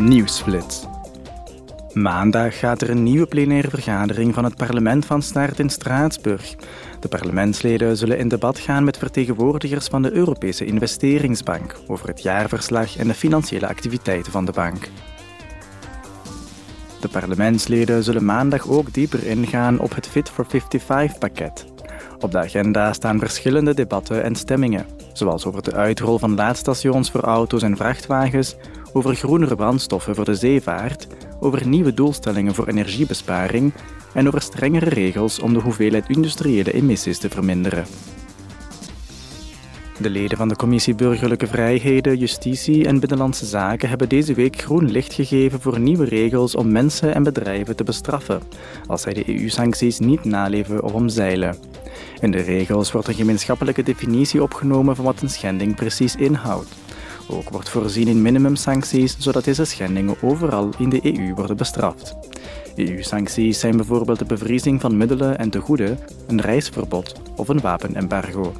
Nieuwsflits. Maandag gaat er een nieuwe plenaire vergadering van het parlement van start in Straatsburg. De parlementsleden zullen in debat gaan met vertegenwoordigers van de Europese Investeringsbank over het jaarverslag en de financiële activiteiten van de bank. De parlementsleden zullen maandag ook dieper ingaan op het Fit for 55-pakket. Op de agenda staan verschillende debatten en stemmingen, zoals over de uitrol van laadstations voor auto's en vrachtwagens, over groenere brandstoffen voor de zeevaart, over nieuwe doelstellingen voor energiebesparing en over strengere regels om de hoeveelheid industriële emissies te verminderen. De leden van de Commissie Burgerlijke Vrijheden, Justitie en Binnenlandse Zaken hebben deze week groen licht gegeven voor nieuwe regels om mensen en bedrijven te bestraffen als zij de EU-sancties niet naleven of omzeilen. In de regels wordt een gemeenschappelijke definitie opgenomen van wat een schending precies inhoudt. Ook wordt voorzien in minimumsancties, zodat deze schendingen overal in de EU worden bestraft. EU-sancties zijn bijvoorbeeld de bevriezing van middelen en tegoeden, een reisverbod of een wapenembargo.